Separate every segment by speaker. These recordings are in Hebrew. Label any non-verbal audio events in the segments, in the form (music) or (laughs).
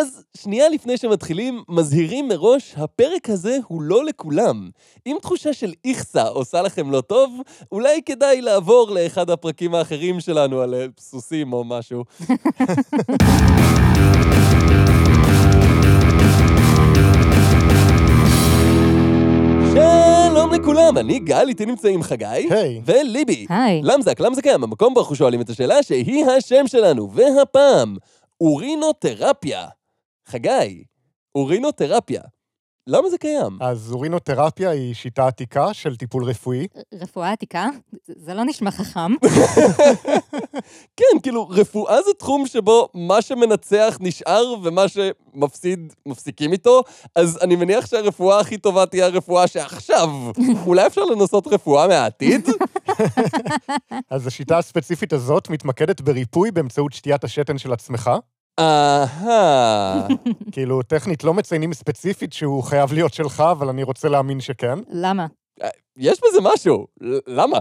Speaker 1: אז שנייה לפני שמתחילים, מזהירים מראש, הפרק הזה הוא לא לכולם. אם תחושה של איכסה עושה לכם לא טוב, אולי כדאי לעבור לאחד הפרקים האחרים שלנו על אה, סוסים או משהו. (laughs) שלום לכולם, אני גל, איתי נמצאים חגי.
Speaker 2: היי.
Speaker 1: וליבי.
Speaker 3: היי.
Speaker 1: למזק, למה זה קיים? המקום בו אנחנו שואלים את השאלה שהיא השם שלנו, והפעם, אורינותרפיה. חגי, אורינותרפיה. למה זה קיים?
Speaker 2: אז אורינותרפיה היא שיטה עתיקה של טיפול רפואי.
Speaker 3: רפואה עתיקה? זה- לא נשמע חכם. (laughs)
Speaker 1: כן, כאילו, רפואה זה תחום שבו מה שמנצח נשאר ומה שמפסיד, מפסיקים איתו, אז אני מניח שהרפואה הכי טובה תהיה הרפואה שעכשיו. (laughs) אולי אפשר לנסות רפואה מהעתיד? (laughs)
Speaker 2: אז השיטה הספציפית הזאת מתמקדת בריפוי באמצעות שתיית השתן של עצמך.
Speaker 1: אהה. (laughs)
Speaker 2: כאילו, טכנית לא מציינים ספציפית שהוא חייב להיות שלך, אבל אני רוצה להאמין שכן.
Speaker 3: למה?
Speaker 1: יש בזה משהו. למה?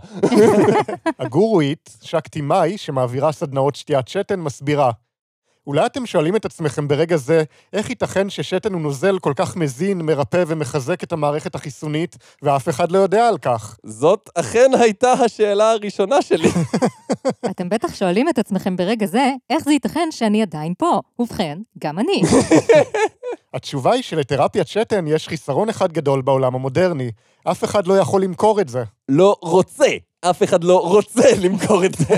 Speaker 1: (laughs)
Speaker 2: הגורואית, שקטי מאי, שמעבירה סדנאות שתיית שתן, מסבירה. אולי אתם שואלים את עצמכם ברגע זה, איך ייתכן ששתן הוא נוזל כל כך מזין, מרפא ומחזק את המערכת החיסונית, ואף אחד לא יודע על כך?
Speaker 1: זאת אכן הייתה השאלה הראשונה שלי. (laughs)
Speaker 3: אתם בטח שואלים את עצמכם ברגע זה, איך זה ייתכן שאני עדיין פה? ובכן, גם אני. (laughs)
Speaker 2: התשובה היא שלתרפיית שתן יש חיסרון אחד גדול בעולם המודרני. אף אחד לא יכול למכור את זה.
Speaker 1: לא רוצה. אף אחד לא רוצה למכור את זה.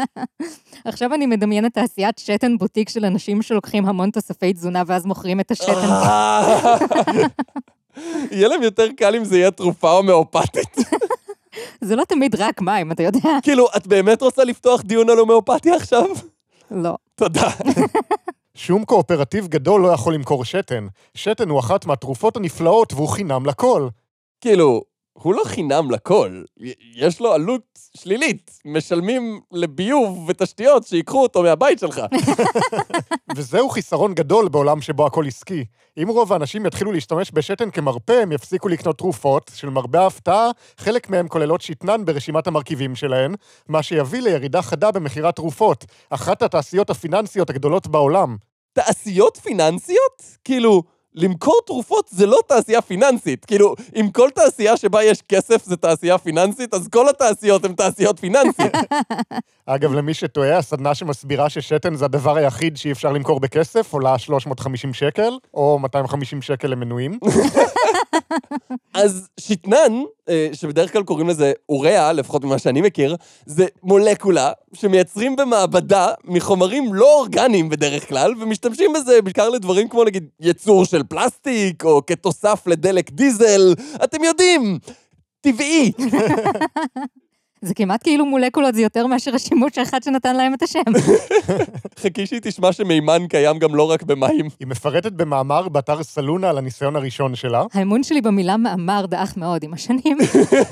Speaker 1: (laughs)
Speaker 3: עכשיו אני מדמיינת תעשיית שתן בוטיק של אנשים שלוקחים המון תוספי תזונה ואז מוכרים את השתן.
Speaker 1: אה. (laughs) יהיה להם יותר קל אם זה יהיה תרופה הומאופתית.
Speaker 3: זה לא תמיד רק מים, אתה יודע?
Speaker 1: כאילו, את באמת רוצה לפתוח דיון על הומאופתיה עכשיו?
Speaker 3: לא.
Speaker 1: תודה. (laughs)
Speaker 2: שום קואופרטיב גדול לא יכול למכור שתן. שתן הוא אחת מהתרופות הנפלאות והוא חינם לכל.
Speaker 1: כאילו, הוא לא חינם לכל. יש לו עלות שלילית. משלמים לביוב ותשתיות שיקחו אותו מהבית שלך. (laughs)
Speaker 2: וזהו חיסרון גדול בעולם שבו הכל עסקי. אם רוב האנשים יתחילו להשתמש בשתן כמרפא, הם יפסיקו לקנות תרופות, שלמרבה ההפתעה, חלק מהם כוללות שתנן ברשימת המרכיבים שלהן, מה שיביא לירידה חדה במכירת תרופות, אחת התעשיות הפיננסיות הגדולות בעולם.
Speaker 1: תעשיות פיננסיות? כאילו, למכור תרופות זה לא תעשייה פיננסית. כאילו, אם כל תעשייה שבה יש כסף זה תעשייה פיננסית, אז כל התעשיות הן תעשיות פיננסיות. (laughs)
Speaker 2: אגב, למי שטועה, הסדנה שמסבירה ששתן זה הדבר היחיד שאי אפשר למכור בכסף, עולה 350 שקל, או 250 שקל למנויים. (laughs)
Speaker 1: אז שתנן, אה, שבדרך כלל קוראים לזה אוריאה, לפחות ממה שאני מכיר, זה מולקולה שמייצרים במעבדה מחומרים לא אורגניים בדרך כלל, ומשתמשים בזה בעיקר לדברים כמו נגיד ייצור של פלסטיק, או כתוסף לדלק דיזל, אתם יודעים, טבעי. (laughs)
Speaker 3: זה כמעט כאילו מולקולות זה יותר מאשר השימוש האחד שנתן להם את השם. (laughs)
Speaker 1: חכי שהיא תשמע שמימן קיים גם לא רק במים.
Speaker 2: היא מפרטת במאמר באתר סלונה על הניסיון הראשון שלה.
Speaker 3: האמון שלי במילה מאמר דעך מאוד עם השנים.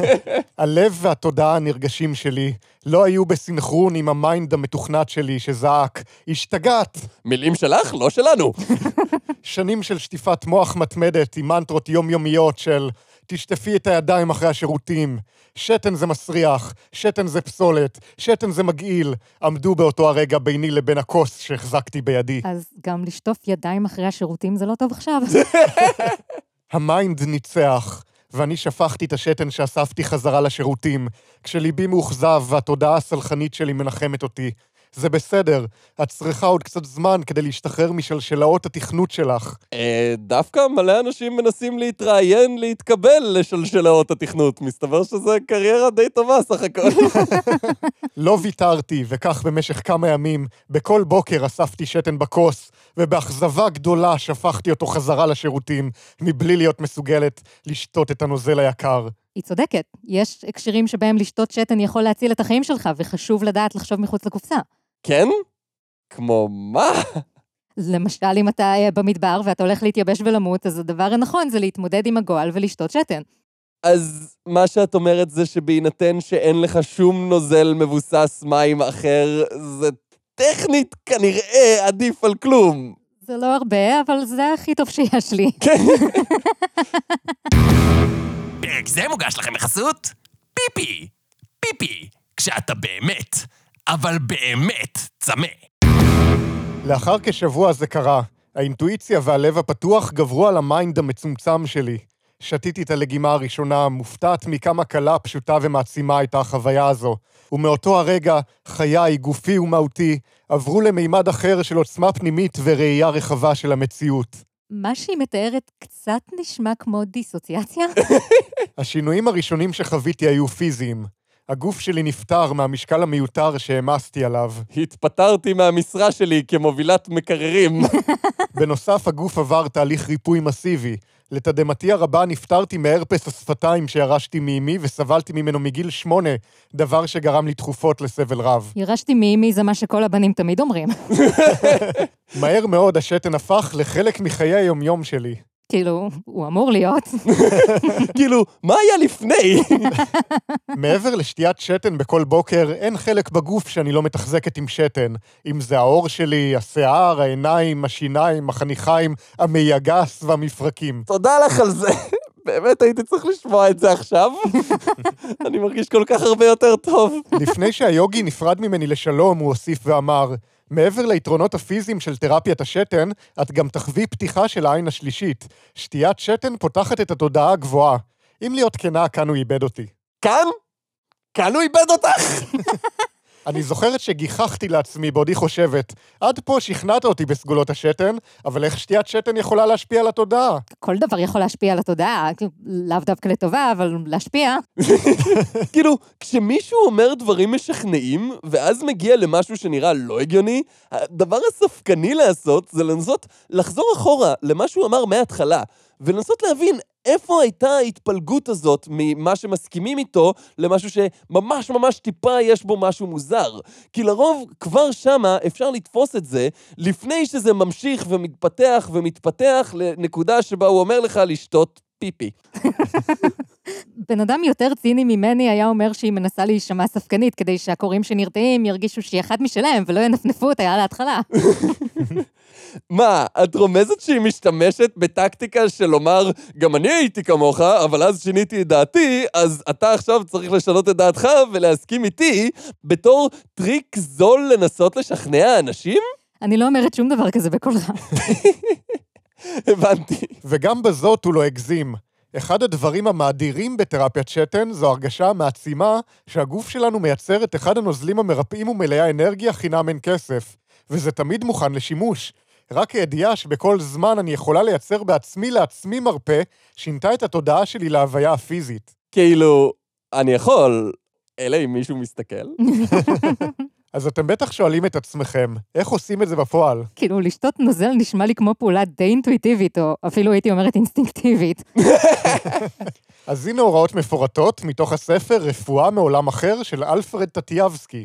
Speaker 3: (laughs)
Speaker 2: הלב והתודעה הנרגשים שלי לא היו בסנכרון עם ה mind המתוכנת שלי שזעק, השתגעת!
Speaker 1: מילים שלך, לא שלנו. (laughs)
Speaker 2: שנים של שטיפת מוח מתמדת עם מנטרות יומיומיות של תשטפי את הידיים אחרי השירותים, שתן זה מסריח, שתן זה פסולת, שתן זה מגעיל, עמדו באותו הרגע ביני לבין הכוס שהחזקתי בידי.
Speaker 3: אז גם לשטוף ידיים אחרי השירותים זה לא טוב עכשיו. (laughs)
Speaker 2: ה mind ניצח, ואני שפכתי את השתן שאספתי חזרה לשירותים, כשליבי מאוכזב והתודעה הסלחנית שלי מנחמת אותי. זה בסדר, את צריכה עוד קצת זמן כדי להשתחרר משלשלאות התכנות שלך.
Speaker 1: אה, דווקא מלא אנשים מנסים להתראיין, להתקבל לשלשלאות התכנות. מסתבר שזה קריירה די טובה סך הכל. (laughs)
Speaker 2: לא ויתרתי, וכך במשך כמה ימים, בכל בוקר אספתי שתן בכוס, ובאכזבה גדולה שפכתי אותו חזרה לשירותים, מבלי להיות מסוגלת לשתות את הנוזל היקר.
Speaker 3: היא צודקת, יש הקשרים שבהם לשתות שתן יכול להציל את החיים שלך, וחשוב לדעת לחשוב מחוץ לקופסה.
Speaker 1: כן? כמו מה?
Speaker 3: למשל, אם אתה אה, במדבר ואתה הולך להתייבש ולמות, אז הדבר הנכון זה להתמודד עם הגועל ולשתות שתן.
Speaker 1: אז מה שאת אומרת זה שבהינתן שאין לך שום נוזל מבוסס מים אחר, זה טכנית כנראה עדיף על כלום.
Speaker 3: זה לא הרבה, אבל זה הכי טוב שיש לי.
Speaker 4: פרק זה מוגש לכם בחסות פיפי. פיפי, כשאתה באמת, אבל באמת צמא.
Speaker 2: לאחר כשבוע זה קרה. האינטואיציה והלב הפתוח גברו על ה mind המצומצם שלי. שתיתי את הלגימה הראשונה, מופתעת מכמה קלה, פשוטה ומעצימה הייתה החוויה הזו. ומאותו הרגע, חיי, גופי ומהותי, עברו למימד אחר של עוצמה פנימית וראייה רחבה של המציאות.
Speaker 3: מה שהיא מתארת קצת נשמע כמו דיסוציאציה. (laughs)
Speaker 2: השינויים הראשונים שחוויתי היו פיזיים. הגוף שלי נפטר מהמשקל המיותר שהעמסתי עליו.
Speaker 1: התפטרתי מהמשרה שלי כמובילת מקררים. (laughs) (laughs)
Speaker 2: בנוסף, הגוף עבר תהליך ריפוי מסיבי. לתדהמתי הרבה נפטרתי מהרפס השפתיים שירשתי מאמי וסבלתי ממנו מגיל שמונה, דבר שגרם לי תכופות לסבל רב.
Speaker 3: ירשתי מאמי זה מה שכל הבנים תמיד אומרים. (laughs)
Speaker 2: מהר מאוד השתן הפך לחלק מחיי היומיום שלי.
Speaker 3: כאילו, הוא אמור להיות. (laughs)
Speaker 1: כאילו, מה היה לפני? (laughs)
Speaker 2: מעבר לשתיית שתן בכל בוקר, אין חלק בגוף שאני לא מתחזקת עם שתן. אם זה העור שלי, השיער, העיניים, השיניים, החניכיים, המעי הגס והמפרקים.
Speaker 1: תודה לך על זה. (laughs) באמת הייתי צריך לשמוע את זה עכשיו. אני מרגיש כל כך הרבה יותר טוב.
Speaker 2: לפני שהיוגי נפרד ממני לשלום, הוא הוסיף ואמר, מעבר ליתרונות הפיזיים של תרפיית השתן, את גם תחווי פתיחה של העין השלישית. שתיית שתן פותחת את התודעה הגבוהה. אם להיות כנה, כאן הוא איבד אותי.
Speaker 1: כאן? כאן הוא איבד אותך! (laughs)
Speaker 2: אני זוכרת שגיחכתי לעצמי בעודי חושבת, עד פה שכנעת אותי בסגולות השתן, אבל איך שתיית שתן יכולה להשפיע על התודעה?
Speaker 3: כל דבר יכול להשפיע על התודעה, לאו דווקא לטובה, אבל להשפיע. (laughs)
Speaker 1: כאילו, כשמישהו אומר דברים משכנעים, ואז מגיע למשהו שנראה לא הגיוני, הדבר הספקני לעשות זה לנסות לחזור אחורה למה שהוא אמר מההתחלה, ולנסות להבין איפה הייתה ההתפלגות הזאת ממה שמסכימים איתו למשהו שממש ממש טיפה יש בו משהו מוזר. כי לרוב כבר שמה אפשר לתפוס את זה לפני שזה ממשיך ומתפתח ומתפתח לנקודה שבה הוא אומר לך לשתות פיפי. (laughs)
Speaker 3: בן אדם יותר ציני ממני היה אומר שהיא מנסה להישמע ספקנית, כדי שהקוראים שנרתעים ירגישו שהיא אחת משלהם ולא ינפנפו אותה על ההתחלה. (laughs)
Speaker 1: מה, את רומזת שהיא משתמשת בטקטיקה של לומר, גם אני הייתי כמוך, אבל אז שיניתי את דעתי, אז אתה עכשיו צריך לשנות את דעתך ולהסכים איתי, בתור טריק זול לנסות לשכנע אנשים?
Speaker 3: אני לא אומרת שום דבר כזה בקול רם. (laughs)
Speaker 1: הבנתי.
Speaker 2: וגם בזאת הוא לא הגזים. אחד הדברים המאדירים בתרפיית שתן זו הרגשה המעצימה שהגוף שלנו מייצר את אחד הנוזלים המרפאים ומלאי האנרגיה חינם אין כסף. וזה תמיד מוכן לשימוש. רק הידיעה שבכל זמן אני יכולה לייצר בעצמי לעצמי מרפא, שינתה את התודעה שלי להוויה הפיזית.
Speaker 1: כאילו, אני יכול, אלא אם מישהו מסתכל. (laughs)
Speaker 2: אז אתם בטח שואלים את עצמכם, איך עושים את זה בפועל?
Speaker 3: כאילו, לשתות נוזל נשמע לי כמו פעולה די אינטואיטיבית, או אפילו הייתי אומרת אינסטינקטיבית. (laughs)
Speaker 2: אז הנה הוראות מפורטות מתוך הספר רפואה מעולם אחר של אלפרד טטיאבסקי.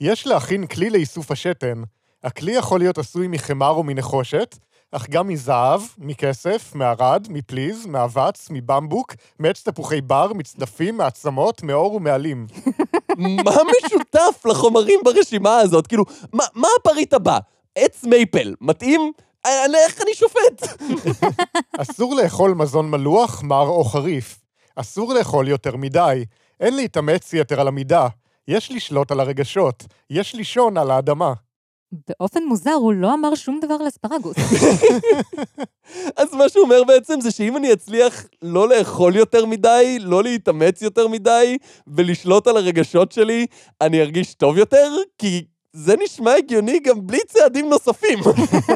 Speaker 2: יש להכין כלי לאיסוף השתן. הכלי יכול להיות עשוי מחמר או מנחושת, אך גם מזהב, מכסף, מערד, מפליז, מאבץ, מבמבוק, מעץ תפוחי בר, מצדפים, מעצמות, מאור ומעלים.
Speaker 1: מה משותף לחומרים ברשימה הזאת? כאילו, מה, מה הפריט הבא? עץ מייפל, מתאים? אני- איך אני שופט?
Speaker 2: אסור לאכול מזון מלוח, מר או חריף. אסור לאכול יותר מדי. אין להתאמץ יתר על המידה. יש לשלוט על הרגשות. יש לישון על האדמה.
Speaker 3: באופן מוזר, הוא לא אמר שום דבר על אספרגוס. (laughs)
Speaker 1: אז מה שהוא אומר בעצם זה שאם אני אצליח לא לאכול יותר מדי, לא להתאמץ יותר מדי, ולשלוט על הרגשות שלי, אני ארגיש טוב יותר? כי זה נשמע הגיוני גם בלי צעדים נוספים.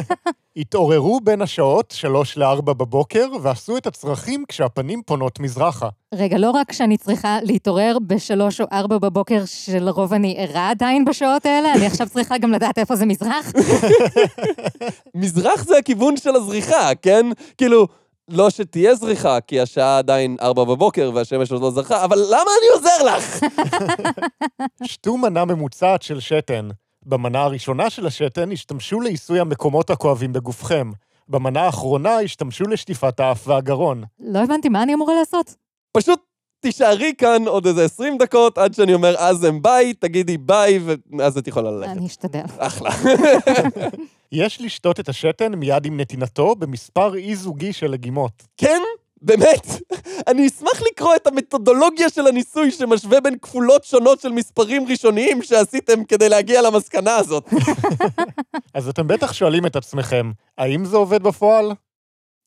Speaker 1: (laughs)
Speaker 2: התעוררו בין השעות 3 ל-4 בבוקר ועשו את הצרכים כשהפנים פונות מזרחה.
Speaker 3: רגע, לא רק שאני צריכה להתעורר בשלוש או ארבע בבוקר, שלרוב אני ערה עדיין בשעות האלה, אני עכשיו צריכה גם לדעת איפה זה מזרח. (laughs)
Speaker 1: מזרח זה הכיוון של הזריחה, כן? כאילו, לא שתהיה זריחה, כי השעה עדיין ארבע בבוקר והשמש עוד לא זרחה, אבל למה אני עוזר לך? (laughs)
Speaker 2: שתו מנה ממוצעת של שתן. במנה הראשונה של השתן השתמשו לעיסוי המקומות הכואבים בגופכם. במנה האחרונה השתמשו לשטיפת האף והגרון.
Speaker 3: לא הבנתי, מה אני אמורה לעשות?
Speaker 1: פשוט תישארי כאן עוד איזה 20 דקות עד שאני אומר אז הם ביי, תגידי ביי, ואז את יכולה ללכת.
Speaker 3: אני אשתדל.
Speaker 1: אחלה. (laughs)
Speaker 2: יש לשתות את השתן מיד עם נתינתו במספר אי-זוגי של לגימות.
Speaker 1: כן? באמת, אני אשמח לקרוא את המתודולוגיה של הניסוי שמשווה בין כפולות שונות של מספרים ראשוניים שעשיתם כדי להגיע למסקנה הזאת. (laughs)
Speaker 2: אז אתם בטח שואלים את עצמכם, האם זה עובד בפועל?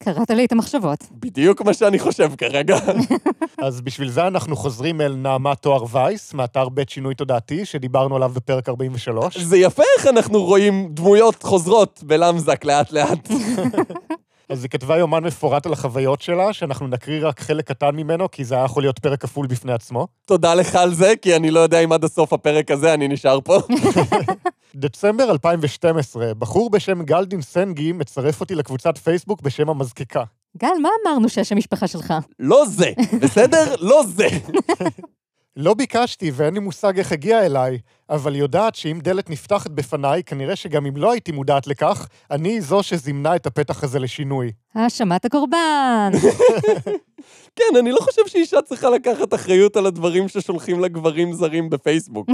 Speaker 3: קראת לי את המחשבות.
Speaker 1: בדיוק מה שאני חושב כרגע. (laughs)
Speaker 2: אז בשביל זה אנחנו חוזרים אל נעמת תואר וייס, מאתר בית שינוי תודעתי, שדיברנו עליו בפרק 43.
Speaker 1: זה יפה איך אנחנו רואים דמויות חוזרות בלמזק לאט-לאט. (laughs)
Speaker 2: אז היא כתבה יומן מפורט על החוויות שלה, שאנחנו נקריא רק חלק קטן ממנו, כי זה היה יכול להיות פרק כפול בפני עצמו.
Speaker 1: תודה לך על זה, כי אני לא יודע אם עד הסוף הפרק הזה אני נשאר פה. (laughs)
Speaker 2: דצמבר 2012, בחור בשם גלדין סנגי מצרף אותי לקבוצת פייסבוק בשם המזקקה.
Speaker 3: גל, מה אמרנו שהשם משפחה שלך?
Speaker 1: לא זה, בסדר? לא זה. (laughs)
Speaker 2: לא ביקשתי ואין לי מושג איך הגיע אליי, אבל יודעת שאם דלת נפתחת בפניי, כנראה שגם אם לא הייתי מודעת לכך, אני זו שזימנה את הפתח הזה לשינוי.
Speaker 3: האשמת הקורבן. (laughs)
Speaker 1: כן, אני לא חושב שאישה צריכה לקחת אחריות על הדברים ששולחים לה גברים זרים בפייסבוק.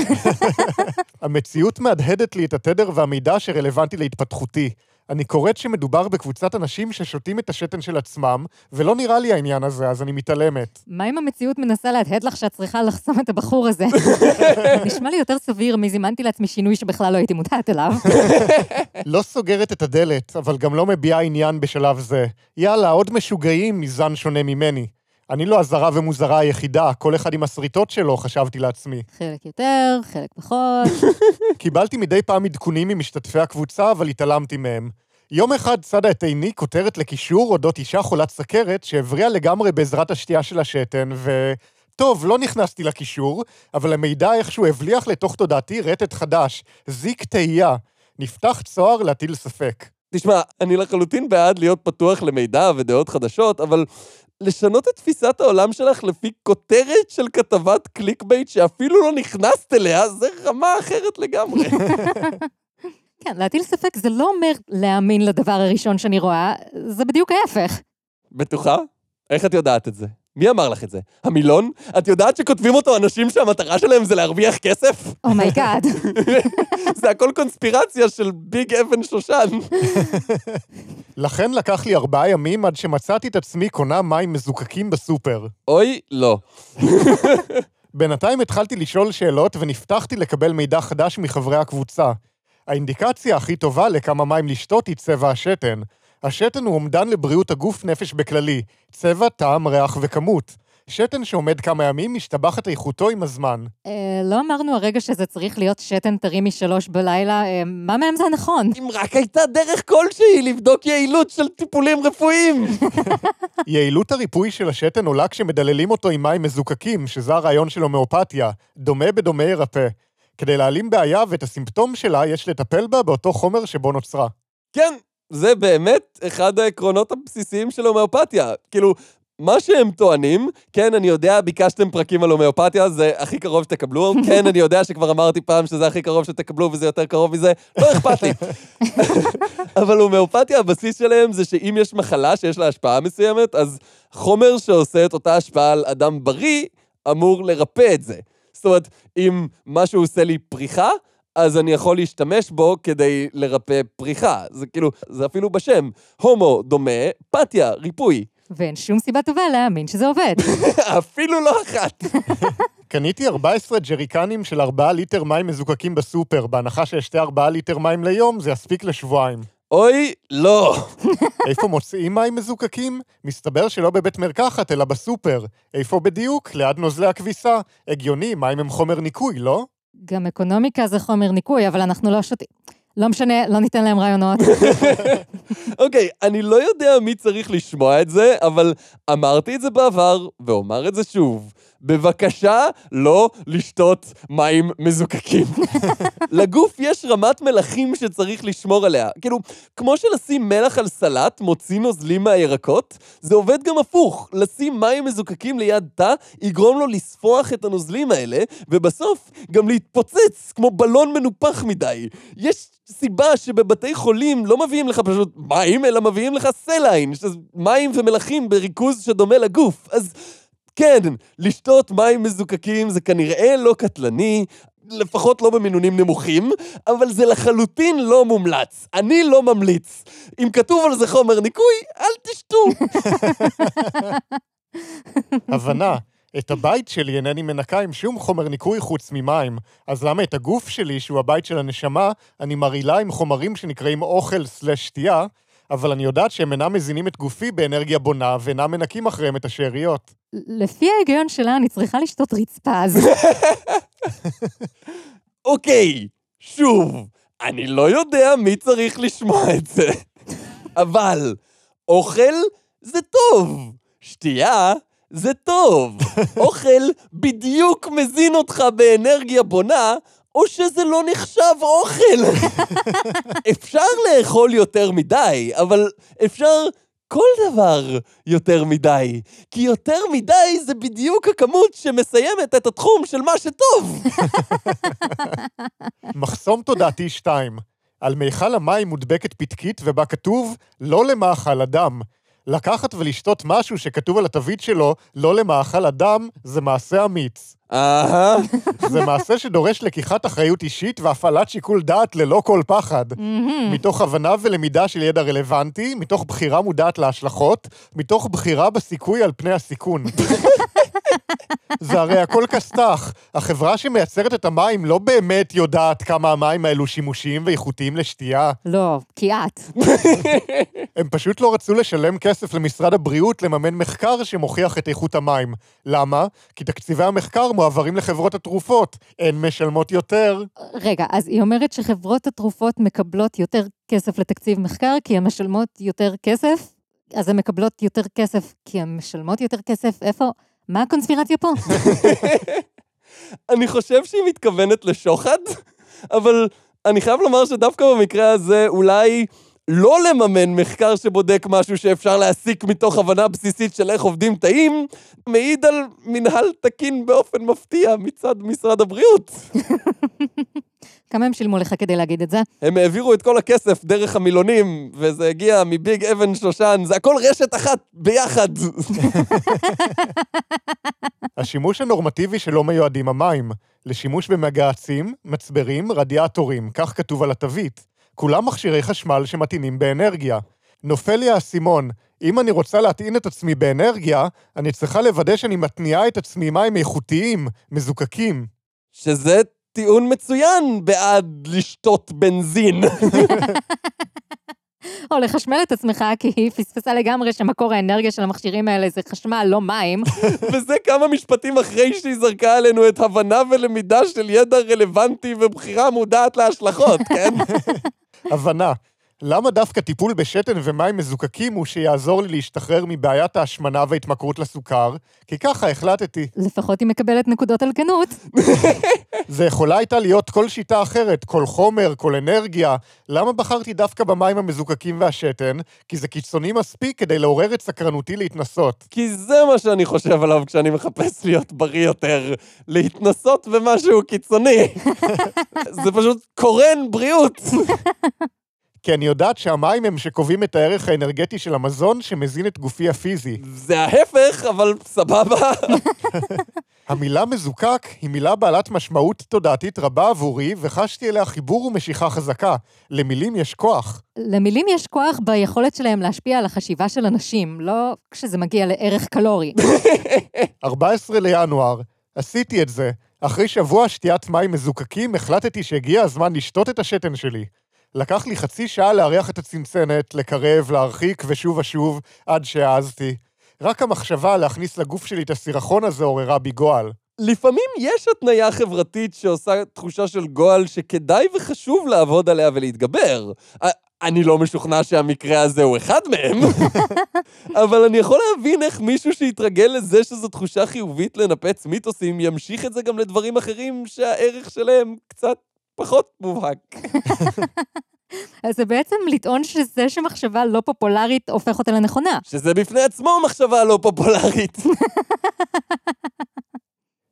Speaker 1: (laughs)
Speaker 2: המציאות מהדהדת לי את התדר והמידע שרלוונטי להתפתחותי. אני קוראת שמדובר בקבוצת אנשים ששותים את השתן של עצמם, ולא נראה לי העניין הזה, אז אני מתעלמת.
Speaker 3: מה אם המציאות מנסה להדהד לך שאת צריכה לחסום את הבחור הזה? (laughs) נשמע לי יותר סביר מזימנתי לעצמי שינוי שבכלל לא הייתי מודעת אליו. (laughs)
Speaker 2: לא סוגרת את הדלת, אבל גם לא מביעה עניין בשלב זה. יאללה, עוד משוגעים מזן שונה ממני. אני לא הזרה ומוזרה היחידה, כל אחד עם הסריטות שלו, חשבתי לעצמי.
Speaker 3: חלק יותר, חלק פחות. (laughs)
Speaker 2: קיבלתי מדי פעם עדכונים ממשתתפי הקבוצה, אבל התעלמתי מהם. יום אחד צדה את עיני כותרת לקישור אודות אישה חולת סכרת שהבריאה לגמרי בעזרת השתייה של השתן, ו... טוב, לא נכנסתי לקישור, אבל המידע איכשהו הבליח לתוך תודעתי רטט חדש, זיק תהייה. נפתח צוהר להטיל ספק.
Speaker 1: תשמע, אני לחלוטין בעד להיות פתוח למידע ודעות חדשות, אבל לשנות את תפיסת העולם שלך לפי כותרת של כתבת clickbait שאפילו לא נכנסת אליה, זה רמה אחרת לגמרי. (laughs)
Speaker 3: כן, להטיל ספק זה לא אומר להאמין לדבר הראשון שאני רואה, זה בדיוק ההפך.
Speaker 1: בטוחה? איך את יודעת את זה? מי אמר לך את זה? המילון? את יודעת שכותבים אותו אנשים שהמטרה שלהם זה להרוויח כסף?
Speaker 3: oh my God. (laughs)
Speaker 1: זה הכל קונספירציה של big אבן שושן. (laughs)
Speaker 2: לכן לקח לי ארבעה ימים עד שמצאתי את עצמי קונה מים מזוקקים בסופר.
Speaker 1: אוי, לא. (laughs)
Speaker 2: בינתיים התחלתי לשאול שאלות ונפתחתי לקבל מידע חדש מחברי הקבוצה. האינדיקציה הכי טובה לכמה מים לשתות היא צבע השתן. השתן הוא אומדן לבריאות הגוף נפש בכללי, צבע, טעם, ריח וכמות. שתן שעומד כמה ימים, משתבחת איכותו עם הזמן.
Speaker 3: אה, לא אמרנו הרגע שזה צריך להיות שתן טרי משלוש בלילה, אה, מה מהם זה הנכון?
Speaker 1: אם רק הייתה דרך כלשהי לבדוק יעילות של טיפולים רפואיים. (laughs)
Speaker 2: יעילות הריפוי של השתן עולה כשמדללים אותו עם מים מזוקקים, שזה הרעיון של הומאופתיה. דומה בדומה ירפא. כדי להעלים בעיה ואת הסימפטום שלה, יש לטפל בה באותו חומר שבו נוצרה.
Speaker 1: כן, זה באמת אחד העקרונות הבסיסיים של הומאופתיה. כאילו, מה שהם טוענים, כן, אני יודע, ביקשתם פרקים על הומאופתיה, זה הכי קרוב שתקבלו. (laughs) כן, אני יודע שכבר אמרתי פעם שזה הכי קרוב שתקבלו וזה יותר קרוב מזה, לא אכפת לי. (laughs) אבל הומאופתיה, הבסיס שלהם זה שאם יש מחלה שיש לה השפעה מסוימת, אז חומר שעושה את אותה השפעה על אדם בריא, אמור לרפא את זה. זאת אומרת, אם משהו עושה לי פריחה, אז אני יכול להשתמש בו כדי לרפא פריחה. זה כאילו, זה אפילו בשם. הומו דומה, פתיה, ריפוי.
Speaker 3: ואין שום סיבה טובה להאמין שזה עובד. (laughs)
Speaker 1: אפילו לא אחת.
Speaker 2: קניתי 14 ג'ריקנים של 4 ליטר מים מזוקקים בסופר, בהנחה שאשתה 4 ליטר מים ליום, זה יספיק לשבועיים.
Speaker 1: אוי, לא. (laughs)
Speaker 2: איפה מוצאים מים מזוקקים? מסתבר שלא בבית מרקחת, אלא בסופר. איפה בדיוק? ליד נוזלי הכביסה. הגיוני, מים הם חומר ניקוי, לא?
Speaker 3: גם אקונומיקה זה חומר ניקוי, אבל אנחנו לא שותים. לא משנה, לא ניתן להם רעיונות. (laughs)
Speaker 1: אוקיי, אני לא יודע מי צריך לשמוע את זה, אבל אמרתי את זה בעבר, ואומר את זה שוב. בבקשה, לא לשתות מים מזוקקים. (laughs) לגוף יש רמת מלחים שצריך לשמור עליה. כאילו, כמו שלשים מלח על סלט מוציא נוזלים מהירקות, זה עובד גם הפוך. לשים מים מזוקקים ליד תא יגרום לו לספוח את הנוזלים האלה, ובסוף גם להתפוצץ כמו בלון מנופח מדי. יש סיבה שבבתי חולים לא מביאים לך פשוט מים, אלא מביאים לך סליין, שזה מים ומלחים בריכוז שדומה לגוף. אז כן, לשתות מים מזוקקים זה כנראה לא קטלני. לפחות לא במינונים נמוכים, אבל זה לחלוטין לא מומלץ. אני לא ממליץ. אם כתוב על זה חומר ניקוי, אל תשתו. (laughs)
Speaker 2: הבנה. את הבית שלי אינני מנקה עם שום חומר ניקוי חוץ ממים. אז למה את הגוף שלי, שהוא הבית של הנשמה, אני מרעילה עם חומרים שנקראים אוכל סלש שתייה, אבל אני יודעת שהם אינם מזינים את גופי באנרגיה בונה ואינם מנקים אחריהם את השאריות.
Speaker 3: לפי ההיגיון שלה, אני צריכה לשתות רצפה, אז... (laughs)
Speaker 1: אוקיי, שוב, אני לא יודע מי צריך לשמוע את זה, אבל אוכל זה טוב, שתייה זה טוב. (laughs) אוכל בדיוק מזין אותך באנרגיה בונה, או שזה לא נחשב אוכל. (laughs) אפשר לאכול יותר מדי, אבל אפשר כל דבר יותר מדי. כי יותר מדי זה בדיוק הכמות שמסיימת את התחום של מה שטוב. (laughs)
Speaker 2: מחסום תודעתי 2. על מיכל המים מודבקת פתקית ובה כתוב לא למאכל אדם. לקחת ולשתות משהו שכתוב על התווית שלו לא למאכל אדם זה מעשה אמיץ.
Speaker 1: אהה.
Speaker 2: זה מעשה שדורש לקיחת אחריות אישית והפעלת שיקול דעת ללא כל פחד. מתוך הבנה ולמידה של ידע רלוונטי, מתוך בחירה מודעת להשלכות, מתוך בחירה בסיכוי על פני הסיכון. זה הרי הכל כסת"ח. החברה שמייצרת את המים לא באמת יודעת כמה המים האלו שימושיים ואיכותיים לשתייה.
Speaker 3: לא, כי את.
Speaker 2: הם פשוט לא רצו לשלם כסף למשרד הבריאות לממן מחקר שמוכיח את איכות המים. למה? כי תקציבי המחקר מועברים לחברות התרופות. הן משלמות יותר.
Speaker 3: רגע, אז היא אומרת שחברות התרופות מקבלות יותר כסף לתקציב מחקר כי הן משלמות יותר כסף? אז הן מקבלות יותר כסף כי הן משלמות יותר כסף? איפה? מה הקונספירציה פה? (laughs)
Speaker 1: אני חושב שהיא מתכוונת לשוחד, אבל אני חייב לומר שדווקא במקרה הזה, אולי לא לממן מחקר שבודק משהו שאפשר להסיק מתוך הבנה בסיסית של איך עובדים תאים, מעיד על מנהל תקין באופן מפתיע מצד משרד הבריאות. (laughs)
Speaker 3: כמה הם שילמו לך כדי להגיד את זה?
Speaker 1: הם העבירו את כל הכסף דרך המילונים, וזה הגיע מביג אבן שושן, זה הכל רשת אחת ביחד. (laughs)
Speaker 2: השימוש הנורמטיבי שלו מיועדים המים, לשימוש במגהצים, מצברים, רדיאטורים, כך כתוב על התווית. כולם מכשירי חשמל שמטעינים באנרגיה. נופל לי האסימון, אם אני רוצה להטעין את עצמי באנרגיה, אני צריכה לוודא שאני מתניעה את עצמי מים איכותיים, מזוקקים.
Speaker 1: שזה טיעון מצוין בעד לשתות בנזין. (laughs)
Speaker 3: או לחשמל את עצמך, כי היא פספסה לגמרי שמקור האנרגיה של המכשירים האלה זה חשמל, לא מים. (laughs)
Speaker 1: וזה כמה משפטים אחרי שהיא זרקה עלינו את הבנה ולמידה של ידע רלוונטי ובחירה מודעת להשלכות, כן? (laughs)
Speaker 2: הבנה. למה דווקא טיפול בשתן ומים מזוקקים הוא שיעזור לי להשתחרר מבעיית ההשמנה וההתמכרות לסוכר? כי ככה החלטתי.
Speaker 3: לפחות היא מקבלת נקודות על כנות. (laughs)
Speaker 2: זה יכולה הייתה להיות כל שיטה אחרת, כל חומר, כל אנרגיה. למה בחרתי דווקא במים המזוקקים והשתן? כי זה קיצוני מספיק כדי לעורר את סקרנותי להתנסות.
Speaker 1: כי זה מה שאני חושב עליו כשאני מחפש להיות בריא יותר. להתנסות במשהו קיצוני. (laughs) זה פשוט קורן בריאות. (laughs)
Speaker 2: כי אני יודעת שהמים הם שקובעים את הערך האנרגטי של המזון שמזין את גופי הפיזי.
Speaker 1: זה ההפך, אבל סבבה. (laughs)
Speaker 2: המילה מזוקק היא מילה בעלת משמעות תודעתית רבה עבורי, וחשתי אליה חיבור ומשיכה חזקה. למילים יש כוח.
Speaker 3: למילים יש כוח ביכולת שלהם להשפיע על החשיבה של אנשים, לא כשזה מגיע לערך קלורי. (laughs)
Speaker 2: 14 לינואר, עשיתי את זה. אחרי שבוע שתיית מים מזוקקים, החלטתי שהגיע הזמן לשתות את השתן שלי. לקח לי חצי שעה להריח את הצנצנת, לקרב, להרחיק ושוב ושוב, עד שהעזתי. רק המחשבה להכניס לגוף שלי את הסירחון הזה עוררה בי גועל.
Speaker 1: לפעמים יש התניה חברתית שעושה תחושה של גועל שכדאי וחשוב לעבוד עליה ולהתגבר. אני לא משוכנע שהמקרה הזה הוא אחד מהם, (laughs) אבל אני יכול להבין איך מישהו שהתרגל לזה שזו תחושה חיובית לנפץ מיתוסים, ימשיך את זה גם לדברים אחרים שהערך שלהם קצת פחות מובהק.
Speaker 3: אז זה בעצם לטעון שזה שמחשבה לא פופולרית הופך אותה לנכונה.
Speaker 1: שזה בפני עצמו מחשבה לא פופולרית.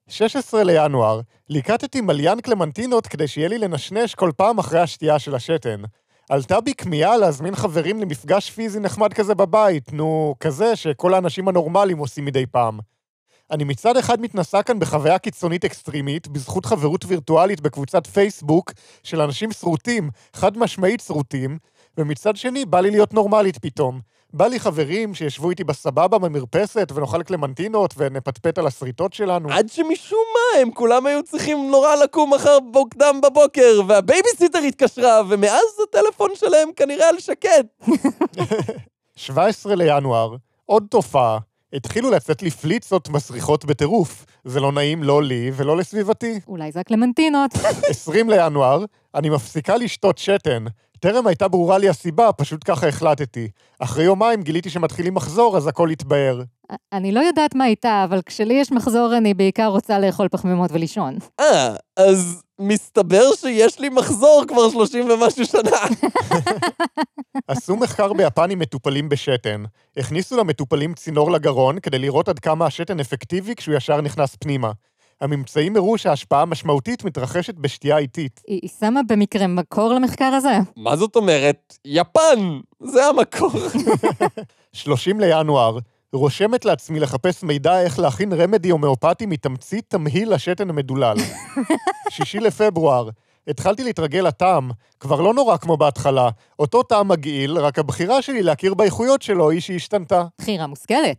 Speaker 2: 16 לינואר, ליקטתי מליין קלמנטינות כדי שיהיה לי לנשנש כל פעם אחרי השתייה של השתן. עלתה בי כמיהה להזמין חברים למפגש פיזי נחמד כזה בבית, נו, כזה שכל האנשים הנורמליים עושים מדי פעם. אני מצד אחד מתנסה כאן בחוויה קיצונית אקסטרימית, בזכות חברות וירטואלית בקבוצת פייסבוק של אנשים שרוטים, חד משמעית שרוטים, ומצד שני בא לי להיות נורמלית פתאום. בא לי חברים שישבו איתי בסבבה במרפסת ונאכל קלמנטינות ונפטפט על השריטות שלנו.
Speaker 1: עד שמשום מה הם כולם היו צריכים נורא לקום מחר מוקדם בבוקר, והבייביסיטר התקשרה, ומאז הטלפון שלהם כנראה על שקט. (laughs)
Speaker 2: 17 לינואר, עוד תופעה. התחילו לצאת לי פליצות מסריחות בטירוף. זה לא נעים לא לי ולא לסביבתי.
Speaker 3: אולי זה הקלמנטינות. (laughs)
Speaker 2: 20 לינואר, אני מפסיקה לשתות שתן. טרם הייתה ברורה לי הסיבה, פשוט ככה החלטתי. אחרי יומיים גיליתי שמתחילים מחזור, אז הכל התבהר.
Speaker 3: אני לא יודעת מה איתה, אבל כשלי יש מחזור אני בעיקר רוצה לאכול פחמימות ולישון.
Speaker 1: אה, אז מסתבר שיש לי מחזור כבר 30 ומשהו שנה. (laughs)
Speaker 2: עשו מחקר ביפן עם מטופלים בשתן. הכניסו למטופלים צינור לגרון כדי לראות עד כמה השתן אפקטיבי כשהוא ישר נכנס פנימה. הממצאים הראו שההשפעה המשמעותית מתרחשת בשתייה איטית.
Speaker 3: היא שמה במקרה מקור למחקר הזה?
Speaker 1: מה זאת אומרת? יפן! זה המקור. (laughs)
Speaker 2: 30 לינואר, רושמת לעצמי לחפש מידע איך להכין רמדי הומאופתי מתמצית תמהיל השתן המדולל. (laughs) 6 לפברואר, התחלתי להתרגל לטעם, כבר לא נורא כמו בהתחלה. אותו טעם מגעיל, רק הבחירה שלי להכיר באיכויות שלו היא שהשתנתה.
Speaker 3: בחירה מושכלת.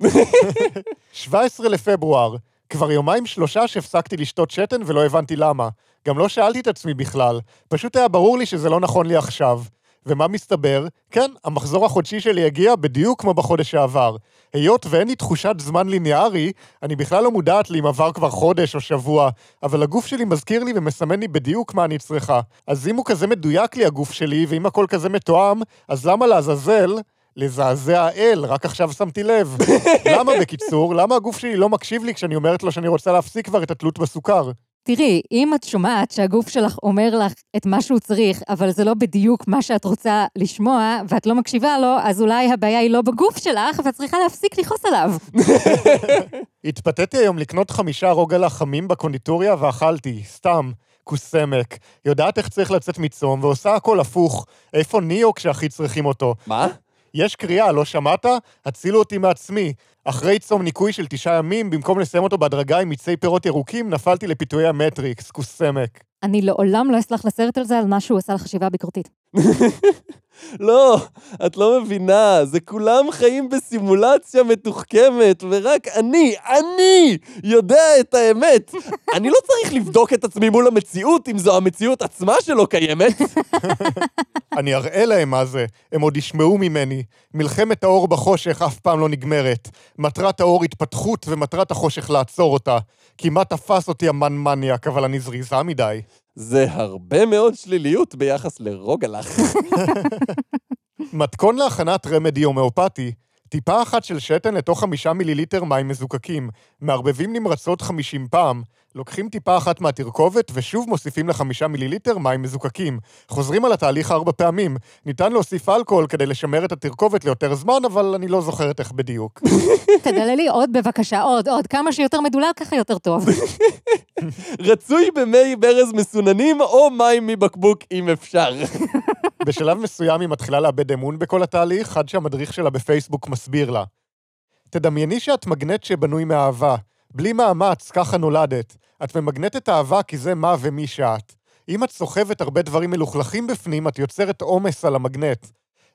Speaker 3: (laughs)
Speaker 2: 17 לפברואר, כבר יומיים שלושה שהפסקתי לשתות שתן ולא הבנתי למה. גם לא שאלתי את עצמי בכלל, פשוט היה ברור לי שזה לא נכון לי עכשיו. ומה מסתבר? כן, המחזור החודשי שלי הגיע בדיוק כמו בחודש שעבר. היות ואין לי תחושת זמן ליניארי, אני בכלל לא מודעת לי אם עבר כבר חודש או שבוע, אבל הגוף שלי מזכיר לי ומסמן לי בדיוק מה אני צריכה. אז אם הוא כזה מדויק לי הגוף שלי, ואם הכל כזה מתואם, אז למה לעזאזל לזעזע אל? רק עכשיו שמתי לב. (laughs) למה בקיצור? למה הגוף שלי לא מקשיב לי כשאני אומרת לו שאני רוצה להפסיק כבר את התלות בסוכר?
Speaker 3: תראי, אם את שומעת שהגוף שלך אומר לך את מה שהוא צריך, אבל זה לא בדיוק מה שאת רוצה לשמוע, ואת לא מקשיבה לו, אז אולי הבעיה היא לא בגוף שלך, ואת צריכה להפסיק לכעוס עליו. (laughs)
Speaker 2: התפתיתי היום לקנות חמישה רוגלה חמים בקונדיטוריה ואכלתי, סתם. כוס סמק, יודעת איך צריך לצאת מצום, ועושה הכל הפוך. איפה ניאו כשהכי צריכים אותו?
Speaker 1: מה?
Speaker 2: יש קריאה, לא שמעת? הצילו אותי מעצמי. אחרי צום ניקוי של תשעה ימים, במקום לסיים אותו בהדרגה עם מיצי פירות ירוקים, נפלתי לפיתויי המטריקס, כוס סמק.
Speaker 3: אני לעולם לא אסלח לסרט על זה, על מה שהוא עשה לחשיבה ביקורתית. (laughs)
Speaker 1: לא, את לא מבינה, זה כולם חיים בסימולציה מתוחכמת, ורק אני, אני, יודע את האמת. (laughs) אני לא צריך לבדוק את עצמי מול המציאות, אם זו המציאות עצמה שלא קיימת. (laughs)
Speaker 2: אני אראה להם מה זה, הם עוד ישמעו ממני. מלחמת האור בחושך אף פעם לא נגמרת. מטרת האור התפתחות ומטרת החושך לעצור אותה. כמעט תפס אותי המן מניאק, אבל אני זריזה מדי.
Speaker 1: זה הרבה מאוד שליליות ביחס לרוגלח. (laughs)
Speaker 2: מתכון להכנת רמדי הומאופתי, טיפה אחת של שתן לתוך חמישה מיליליטר מים מזוקקים, מערבבים נמרצות חמישים פעם, לוקחים טיפה אחת מהתרכובת ושוב מוסיפים לחמישה מיליליטר מים מזוקקים. חוזרים על התהליך ארבע פעמים. ניתן להוסיף אלכוהול כדי לשמר את התרכובת ליותר זמן, אבל אני לא זוכרת איך בדיוק. (laughs)
Speaker 3: תדללי עוד בבקשה, עוד, עוד. כמה שיותר מדולל, ככה יותר טוב. (laughs)
Speaker 1: רצוי במי ברז מסוננים או מים מבקבוק אם אפשר. (laughs)
Speaker 2: בשלב מסוים היא מתחילה לאבד אמון בכל התהליך, עד שהמדריך שלה בפייסבוק מסביר לה. תדמייני שאת מגנט שבנוי מאהבה. בלי מאמץ, ככה נולדת. את ממגנטת אהבה כי זה מה ומי שאת. אם את סוחבת הרבה דברים מלוכלכים בפנים, את יוצרת עומס על המגנט.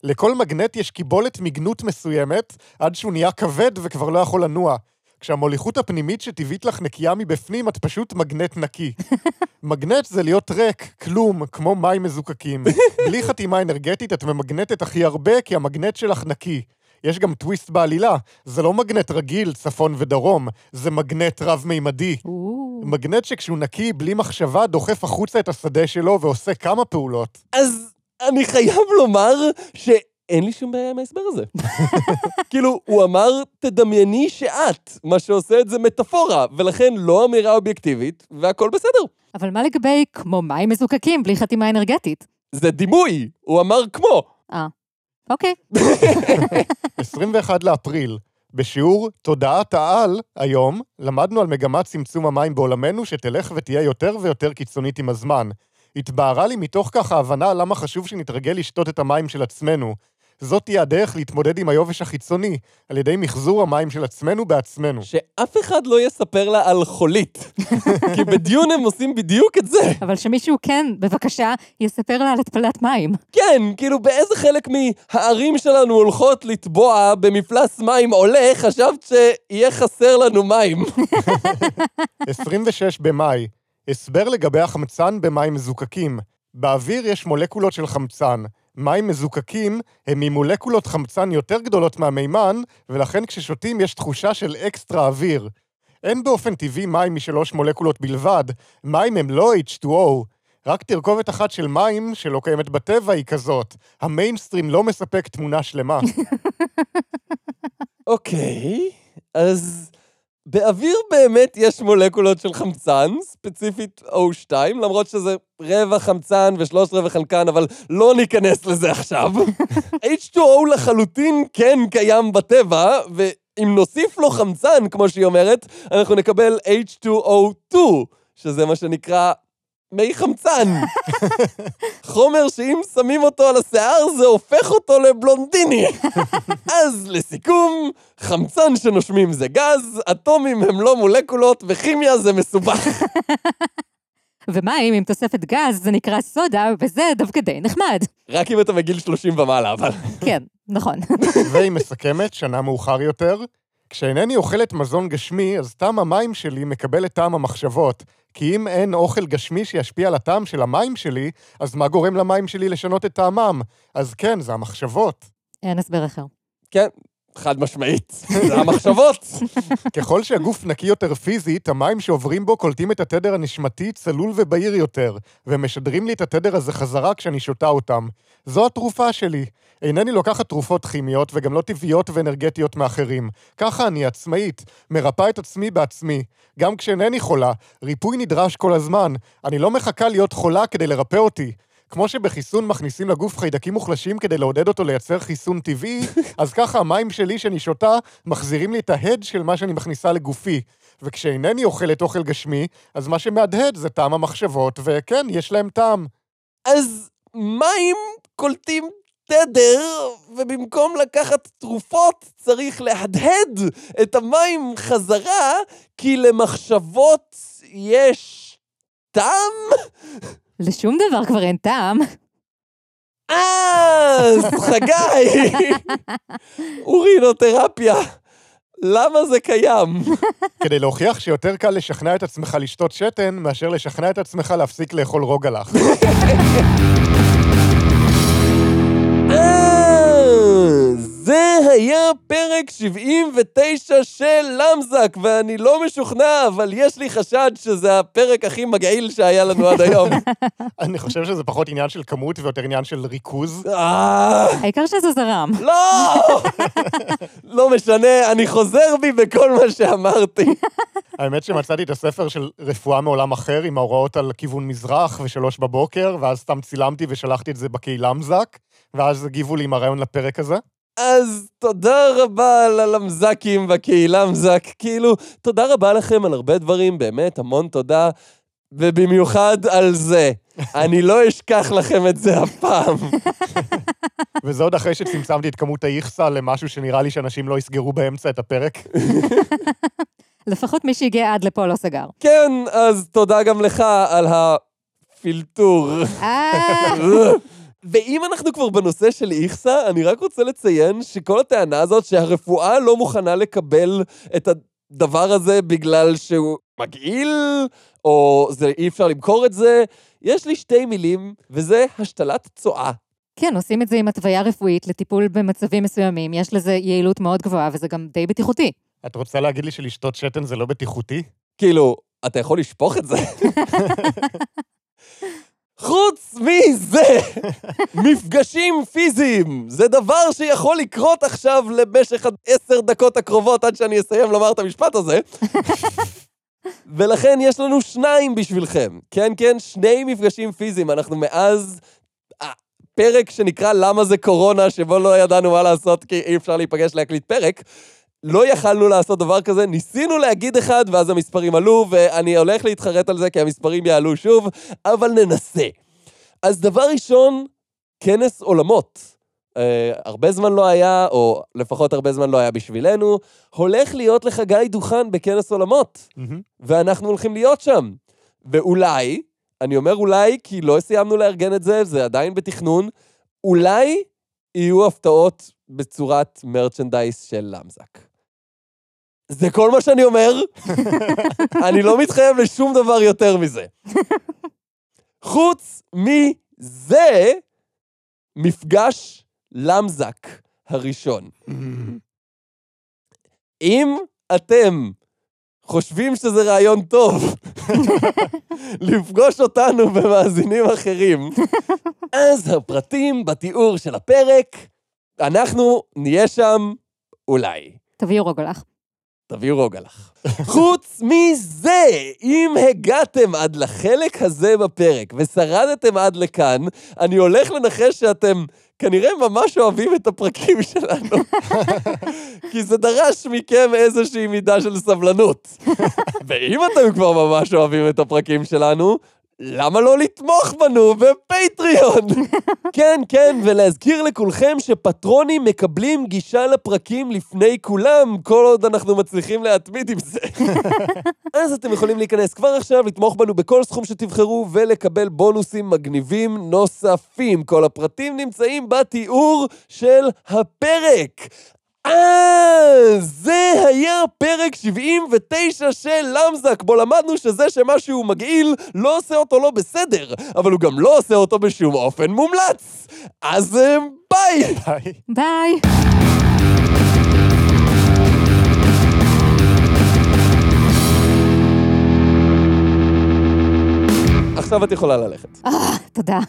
Speaker 2: לכל מגנט יש קיבולת מגנות מסוימת, עד שהוא נהיה כבד וכבר לא יכול לנוע. כשהמוליכות הפנימית שטבעית לך נקייה מבפנים, את פשוט מגנט נקי. (laughs) מגנט זה להיות ריק, כלום, כמו מים מזוקקים. (laughs) בלי חתימה אנרגטית את ממגנטת הכי הרבה, כי המגנט שלך נקי. יש גם טוויסט בעלילה, זה לא מגנט רגיל, צפון ודרום, זה מגנט רב-מימדי. מגנט שכשהוא נקי, בלי מחשבה, דוחף החוצה את השדה שלו ועושה כמה פעולות.
Speaker 1: אז אני חייב לומר שאין לי שום בעיה עם ההסבר הזה. (laughs) כאילו, הוא אמר, תדמייני שאת, מה שעושה את זה מטאפורה, ולכן לא אמירה אובייקטיבית, והכל בסדר.
Speaker 3: אבל מה לגבי כמו מים מזוקקים בלי חתימה אנרגטית?
Speaker 1: זה דימוי, הוא אמר כמו.
Speaker 3: אה, אוקיי. (laughs)
Speaker 2: 21 לאפריל. בשיעור תודעת העל, היום, למדנו על מגמת צמצום המים בעולמנו שתלך ותהיה יותר ויותר קיצונית עם הזמן. התבהרה לי מתוך כך ההבנה למה חשוב שנתרגל לשתות את המים של עצמנו. זאת תהיה הדרך להתמודד עם היובש החיצוני, על ידי מחזור המים של עצמנו בעצמנו.
Speaker 1: שאף אחד לא יספר לה על חולית. כי בדיון הם עושים בדיוק את זה.
Speaker 3: אבל שמישהו כן, בבקשה, יספר לה על התפלת מים.
Speaker 1: כן, כאילו באיזה חלק מהערים שלנו הולכות לטבוע במפלס מים עולה, חשבת שיהיה חסר לנו מים. (laughs)
Speaker 2: 26 במאי, הסבר לגבי החמצן במים מזוקקים. באוויר יש מולקולות של חמצן. מים מזוקקים הם ממולקולות חמצן יותר גדולות מהמימן, ולכן כששותים יש תחושה של אקסטרה אוויר. אין באופן טבעי מים משלוש מולקולות בלבד, מים הם לא H2O. רק תרכובת אחת של מים, שלא קיימת בטבע, היא כזאת. המיינסטרים לא מספק תמונה שלמה. (laughs)
Speaker 1: אוקיי, אז באוויר באמת יש מולקולות של חמצן, ספציפית O2, למרות שזה רבע חמצן ושלוש רבע חנקן, אבל לא ניכנס לזה עכשיו. (laughs) H2O לחלוטין כן קיים בטבע, ואם נוסיף לו חמצן, כמו שהיא אומרת, אנחנו נקבל H2O2, שזה מה שנקרא מי חמצן. חומר שאם שמים אותו על השיער, זה הופך אותו לבלונדיני. אז לסיכום, חמצן שנושמים זה גז, אטומים הם לא מולקולות, וכימיה זה מסובך.
Speaker 3: ומים עם תוספת גז זה נקרא סודה, וזה דווקא די נחמד.
Speaker 1: רק אם אתה מגיל 30 ומעלה, אבל...
Speaker 3: כן, נכון.
Speaker 2: והיא מסכמת, שנה מאוחר יותר, כשאינני אוכלת מזון גשמי, אז טעם המים שלי מקבל את טעם המחשבות. כי אם אין אוכל גשמי שישפיע על הטעם של המים שלי, אז מה גורם למים שלי לשנות את טעמם? אז כן, זה המחשבות.
Speaker 3: אין הסבר אחר.
Speaker 1: כן, חד משמעית. זה המחשבות. (laughs)
Speaker 2: ככל שהגוף נקי יותר פיזית, המים שעוברים בו קולטים את התדר הנשמתי צלול ובהיר יותר, ומשדרים לי את התדר הזה חזרה כשאני שותה אותם. זו התרופה שלי. אינני לוקחת תרופות כימיות וגם לא טבעיות ואנרגטיות מאחרים. ככה אני עצמאית, מרפאה את עצמי בעצמי. גם כשאינני חולה, ריפוי נדרש כל הזמן. אני לא מחכה להיות חולה כדי לרפא אותי. כמו שבחיסון מכניסים לגוף חיידקים מוחלשים כדי לעודד אותו לייצר חיסון טבעי, (laughs) אז ככה המים שלי שאני שותה מחזירים לי את ההד של מה שאני מכניסה לגופי. וכשאינני אוכלת אוכל גשמי, אז מה שמהדהד זה טעם המחשבות, וכן, יש להם טעם.
Speaker 1: אז מים קולטים תדר, ובמקום לקחת תרופות צריך להדהד את המים חזרה, כי למחשבות יש טעם?
Speaker 3: לשום דבר כבר אין טעם.
Speaker 1: אז, חגי! אורינותרפיה. למה זה קיים?
Speaker 2: כדי להוכיח שיותר קל לשכנע את עצמך לשתות שתן, מאשר לשכנע את עצמך להפסיק לאכול רוגלח.
Speaker 1: זה היה פרק 79 של למזק, ואני לא משוכנע, אבל יש לי חשד שזה הפרק הכי מגעיל שהיה לנו עד היום. (laughs)
Speaker 2: אני חושב שזה פחות עניין של כמות ויותר עניין של ריכוז.
Speaker 1: אה,
Speaker 3: העיקר שזה זרם.
Speaker 1: לא! (laughs) לא משנה, אני חוזר בי בכל מה שאמרתי. (laughs)
Speaker 2: האמת שמצאתי את הספר של רפואה מעולם אחר, עם ההוראות על כיוון מזרח ושלוש בבוקר, ואז סתם צילמתי ושלחתי את זה בקהילה מזק, ואז הגיבו לי עם הרעיון לפרק הזה.
Speaker 1: אז תודה רבה ללמזקים בקהילה מזק. כאילו, תודה רבה לכם על הרבה דברים, באמת, המון תודה. ובמיוחד על זה. (laughs) אני לא אשכח לכם את זה אף פעם. (laughs)
Speaker 2: וזה עוד אחרי שצמצמתי את כמות האיכסה למשהו שנראה לי שאנשים לא יסגרו באמצע את הפרק. (laughs)
Speaker 3: לפחות מי שהגיע עד לפה לא סגר.
Speaker 1: כן, אז תודה גם לך על הפילטור. ואם אנחנו כבר בנושא של איכסה, אני רק רוצה לציין שכל הטענה הזאת שהרפואה לא מוכנה לקבל את הדבר הזה בגלל שהוא מגעיל, או זה, אי אפשר למכור את זה, יש לי שתי מילים, וזה השתלת צואה.
Speaker 3: כן, עושים את זה עם התוויה רפואית לטיפול במצבים מסוימים, יש לזה יעילות מאוד גבוהה וזה גם די בטיחותי.
Speaker 2: את רוצה להגיד לי שלשתות שתן זה לא בטיחותי?
Speaker 1: כאילו, אתה יכול לשפוך את זה? (laughs) חוץ מזה, מפגשים פיזיים, זה דבר שיכול לקרות עכשיו למשך העשר דקות הקרובות עד שאני אסיים לומר את המשפט הזה. ולכן יש לנו שניים בשבילכם. כן, כן, שני מפגשים פיזיים. אנחנו מאז הפרק שנקרא למה זה קורונה, שבו לא ידענו מה לעשות כי אי אפשר להיפגש להקליט פרק. לא יכלנו לעשות דבר כזה, ניסינו להגיד אחד, ואז המספרים עלו, ואני הולך להתחרט על זה כי המספרים יעלו שוב, אבל ננסה. אז דבר ראשון, כנס עולמות. אה, הרבה זמן לא היה, או לפחות הרבה זמן לא היה בשבילנו, הולך להיות לחגי דוכן בכנס עולמות,
Speaker 2: מהמם.
Speaker 1: ואנחנו הולכים להיות שם. ואולי, אני אומר אולי כי לא סיימנו לארגן את זה, זה עדיין בתכנון, אולי יהיו הפתעות בצורת מרצ'נדייס של למזק. זה כל מה שאני אומר, (laughs) אני לא מתחייב לשום דבר יותר מזה. חוץ מזה, מפגש למזק הראשון. אם אתם חושבים שזה רעיון טוב (laughs) לפגוש אותנו במאזינים אחרים, אז הפרטים בתיאור של הפרק, אנחנו נהיה שם אולי.
Speaker 3: תביאו רוגלח.
Speaker 1: תביאו רוגלח. חוץ מזה, אם הגעתם עד לחלק הזה בפרק ושרדתם עד לכאן, אני הולך לנחש שאתם כנראה ממש אוהבים את הפרקים שלנו. (laughs) כי זה דרש מכם איזושהי מידה של סבלנות. (laughs) ואם אתם כבר ממש אוהבים את הפרקים שלנו, למה לא לתמוך בנו בפטריון? (laughs) כן, כן, ולהזכיר לכולכם שפטרונים מקבלים גישה לפרקים לפני כולם, כל עוד אנחנו מצליחים להתמיד עם זה. (laughs) אז אתם יכולים להיכנס כבר עכשיו, לתמוך בנו בכל סכום שתבחרו ולקבל בונוסים מגניבים נוספים. כל הפרטים נמצאים בתיאור של הפרק. אה, זה היה פרק 79 של למזק, בו למדנו שזה שמשהו מגעיל לא עושה אותו לא בסדר, אבל הוא גם לא עושה אותו בשום אופן מומלץ. אז אה, ביי!
Speaker 2: ביי.
Speaker 3: ביי.
Speaker 1: עכשיו את יכולה ללכת.
Speaker 3: אה, תודה.